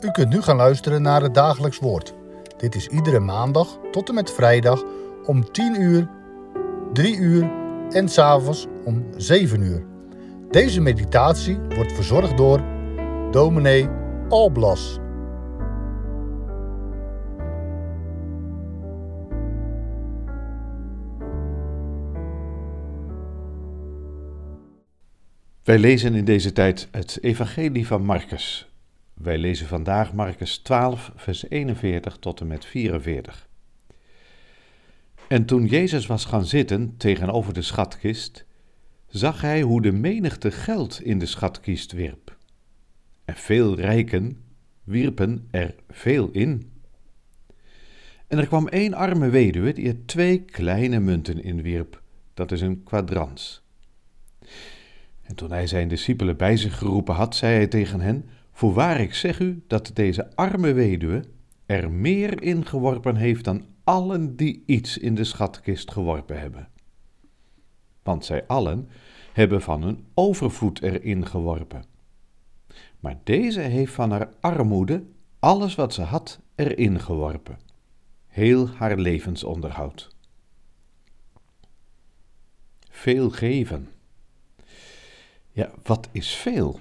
U kunt nu gaan luisteren naar het dagelijks woord. Dit is iedere maandag tot en met vrijdag om 10 uur, 3 uur en s'avonds om 7 uur. Deze meditatie wordt verzorgd door dominee Alblas. Wij lezen in deze tijd het Evangelie van Marcus. Wij lezen vandaag Marcus 12, vers 41 tot en met 44. En toen Jezus was gaan zitten tegenover de schatkist, zag hij hoe de menigte geld in de schatkist wierp. En veel rijken wierpen er veel in. En er kwam één arme weduwe die er twee kleine munten in wierp, dat is een kwadrans. En toen hij zijn discipelen bij zich geroepen had, zei hij tegen hen: Voorwaar ik zeg u dat deze arme weduwe er meer in geworpen heeft dan allen die iets in de schatkist geworpen hebben. Want zij allen hebben van hun overvloed erin geworpen. Maar deze heeft van haar armoede alles wat ze had erin geworpen. Heel haar levensonderhoud. Veel geven. Ja, wat is veel?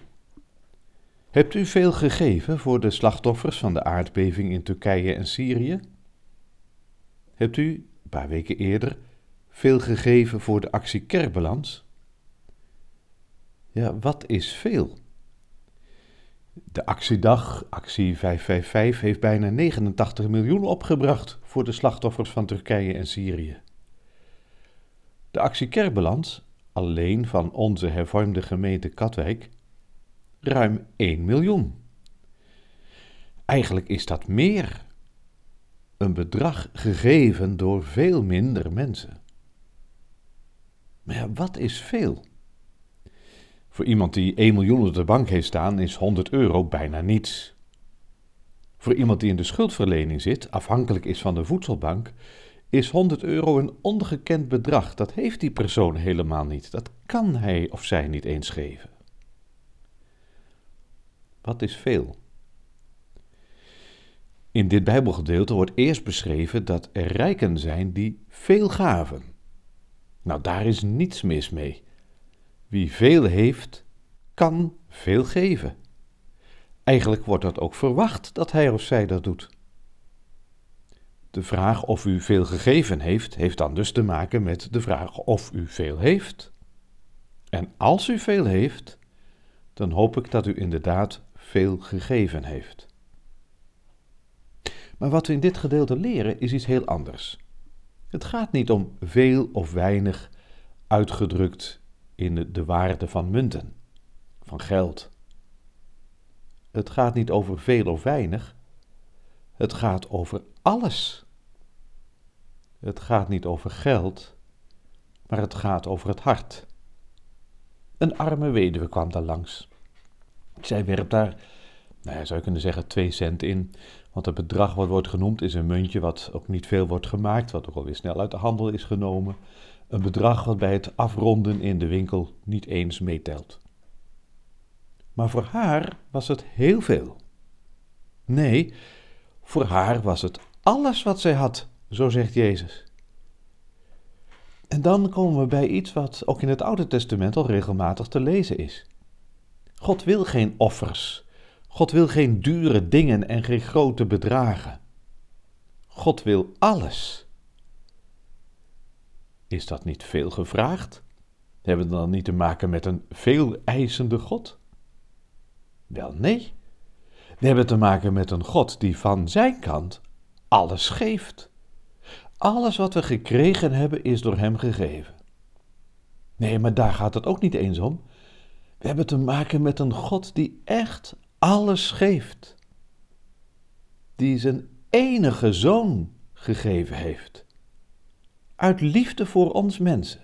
Hebt u veel gegeven voor de slachtoffers van de aardbeving in Turkije en Syrië? Hebt u, een paar weken eerder, veel gegeven voor de actie Kerbalans? Ja, wat is veel? De actiedag, actie 555, heeft bijna 89 miljoen opgebracht voor de slachtoffers van Turkije en Syrië. De actie Kerbalans alleen van onze hervormde gemeente Katwijk ruim 1 miljoen. Eigenlijk is dat meer. Een bedrag gegeven door veel minder mensen. Maar ja, wat is veel? Voor iemand die 1 miljoen op de bank heeft staan, is 100 euro bijna niets. Voor iemand die in de schuldverlening zit, afhankelijk is van de voedselbank, is 100 euro een ongekend bedrag. Dat heeft die persoon helemaal niet. Dat kan hij of zij niet eens geven. Wat is veel? In dit Bijbelgedeelte wordt eerst beschreven dat er rijken zijn die veel gaven. Nou, daar is niets mis mee. Wie veel heeft, kan veel geven. Eigenlijk wordt dat ook verwacht dat hij of zij dat doet. De vraag of u veel gegeven heeft, heeft dan dus te maken met de vraag of u veel heeft. En als u veel heeft, dan hoop ik dat u inderdaad veel gegeven heeft. Maar wat we in dit gedeelte leren is iets heel anders. Het gaat niet om veel of weinig uitgedrukt in de waarde van munten, van geld. Het gaat niet over veel of weinig, het gaat over alles. Het gaat niet over geld, maar het gaat over het hart. Een arme weduwe kwam daar langs. Zij werpt daar, nou zou je kunnen zeggen, twee cent in. Want het bedrag wat wordt genoemd is een muntje wat ook niet veel wordt gemaakt, wat ook alweer snel uit de handel is genomen. Een bedrag wat bij het afronden in de winkel niet eens meetelt. Maar voor haar was het heel veel. Nee, voor haar was het alles wat zij had, zo zegt Jezus. En dan komen we bij iets wat ook in het Oude Testament al regelmatig te lezen is. God wil geen offers. God wil geen dure dingen en geen grote bedragen. God wil alles. Is dat niet veel gevraagd? Hebben we dan niet te maken met een veel eisende God? Wel nee. We hebben te maken met een God die van zijn kant alles geeft. Alles wat we gekregen hebben is door Hem gegeven. Nee, maar daar gaat het ook niet eens om. We hebben te maken met een God die echt alles geeft. Die zijn enige zoon gegeven heeft. Uit liefde voor ons mensen.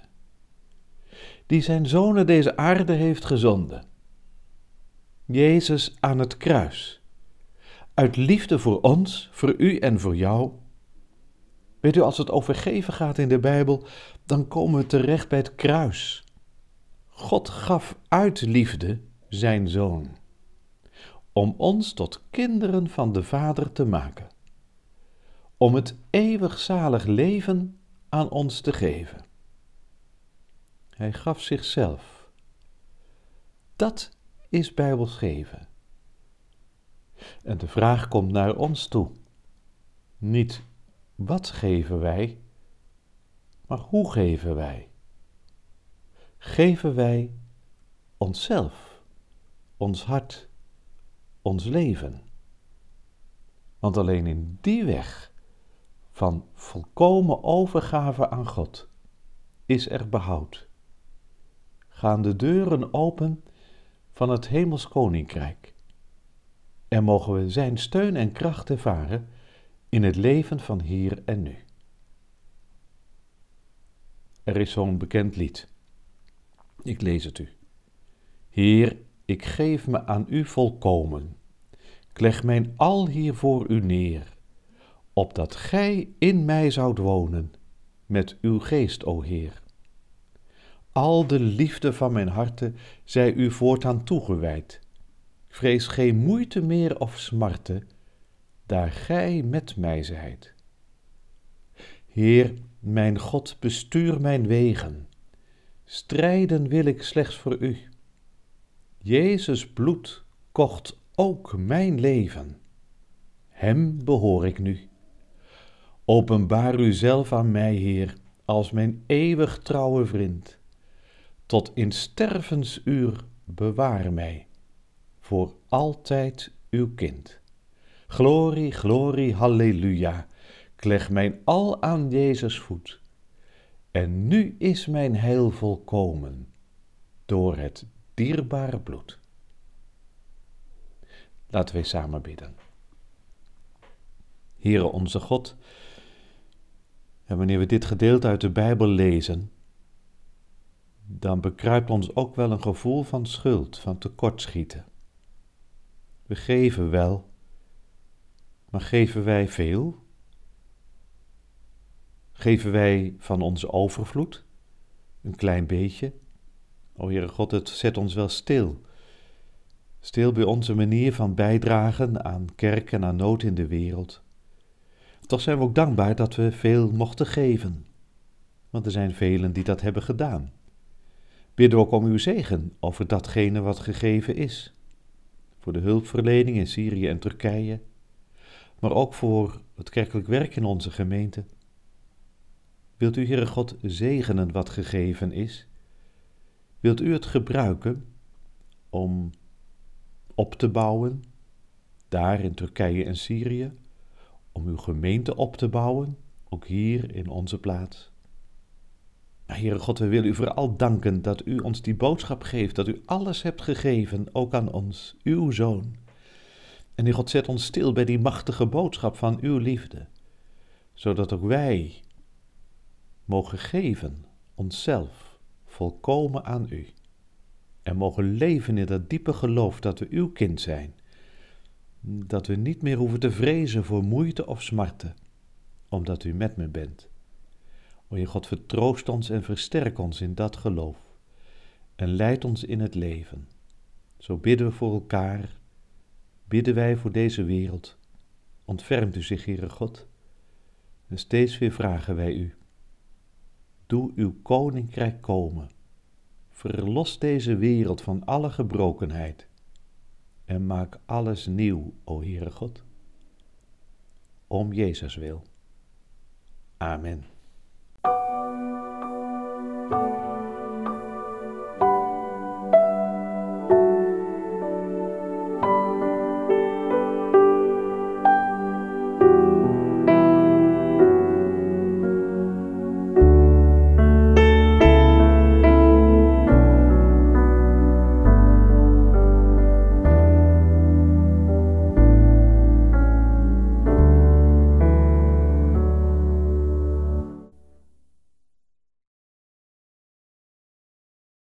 Die zijn zonen deze aarde heeft gezonden. Jezus aan het kruis uit liefde voor ons, voor u en voor jou. Weet u, als het over geven gaat in de Bijbel, dan komen we terecht bij het kruis. God gaf uit liefde zijn zoon. om ons tot kinderen van de Vader te maken, om het eeuwig zalig leven aan ons te geven. Hij gaf zichzelf. Dat is Bijbels geven. En de vraag komt naar ons toe. Niet wat geven wij, maar hoe geven wij? Geven wij onszelf, ons hart, ons leven? Want alleen in die weg van volkomen overgave aan God is er behoud. Gaan de deuren open van het hemels koninkrijk en mogen we Zijn steun en kracht ervaren in het leven van hier en nu. Er is zo'n bekend lied. Ik lees het u. Heer, ik geef me aan u volkomen. Ik leg mijn al hier voor u neer, opdat gij in mij zoudt wonen, met uw geest, o Heer. Al de liefde van mijn harte zij u voortaan toegewijd. Ik vrees geen moeite meer of smarte, daar gij met mij zijt. Heer, mijn God, bestuur mijn wegen. Strijden wil ik slechts voor u. Jezus bloed kocht ook mijn leven. Hem behoor ik nu. Openbaar u zelf aan mij, Heer, als mijn eeuwig trouwe vriend. Tot in stervensuur bewaar mij, voor altijd uw kind. Glorie, glorie, halleluja. Ik leg mijn al aan Jezus voet. En nu is mijn heil volkomen door het dierbare bloed. Laten wij samen bidden. Heere onze God, en wanneer we dit gedeelte uit de Bijbel lezen, dan bekruipt ons ook wel een gevoel van schuld, van tekortschieten. We geven wel, maar geven wij veel? Geven wij van onze overvloed? Een klein beetje? O Heere God, het zet ons wel stil. Stil bij onze manier van bijdragen aan kerk en aan nood in de wereld. Toch zijn we ook dankbaar dat we veel mochten geven, want er zijn velen die dat hebben gedaan. Bidden ook om uw zegen over datgene wat gegeven is. Voor de hulpverlening in Syrië en Turkije, maar ook voor het kerkelijk werk in onze gemeente. Wilt u, Heere God, zegenen wat gegeven is? Wilt u het gebruiken om op te bouwen, daar in Turkije en Syrië, om uw gemeente op te bouwen, ook hier in onze plaats? Heere God, we willen u vooral danken dat u ons die boodschap geeft, dat u alles hebt gegeven, ook aan ons, uw zoon. En Heer God, zet ons stil bij die machtige boodschap van uw liefde, zodat ook wij mogen geven onszelf volkomen aan u. En mogen leven in dat diepe geloof dat we uw kind zijn. Dat we niet meer hoeven te vrezen voor moeite of smarte, omdat u met me bent. O je God, vertroost ons en versterk ons in dat geloof. En leid ons in het leven. Zo bidden we voor elkaar, bidden wij voor deze wereld. Ontfermt u zich, Heere God. En steeds weer vragen wij u Doe uw koninkrijk komen. Verlos deze wereld van alle gebrokenheid en maak alles nieuw, o Heere God. Om Jezus wil. Amen.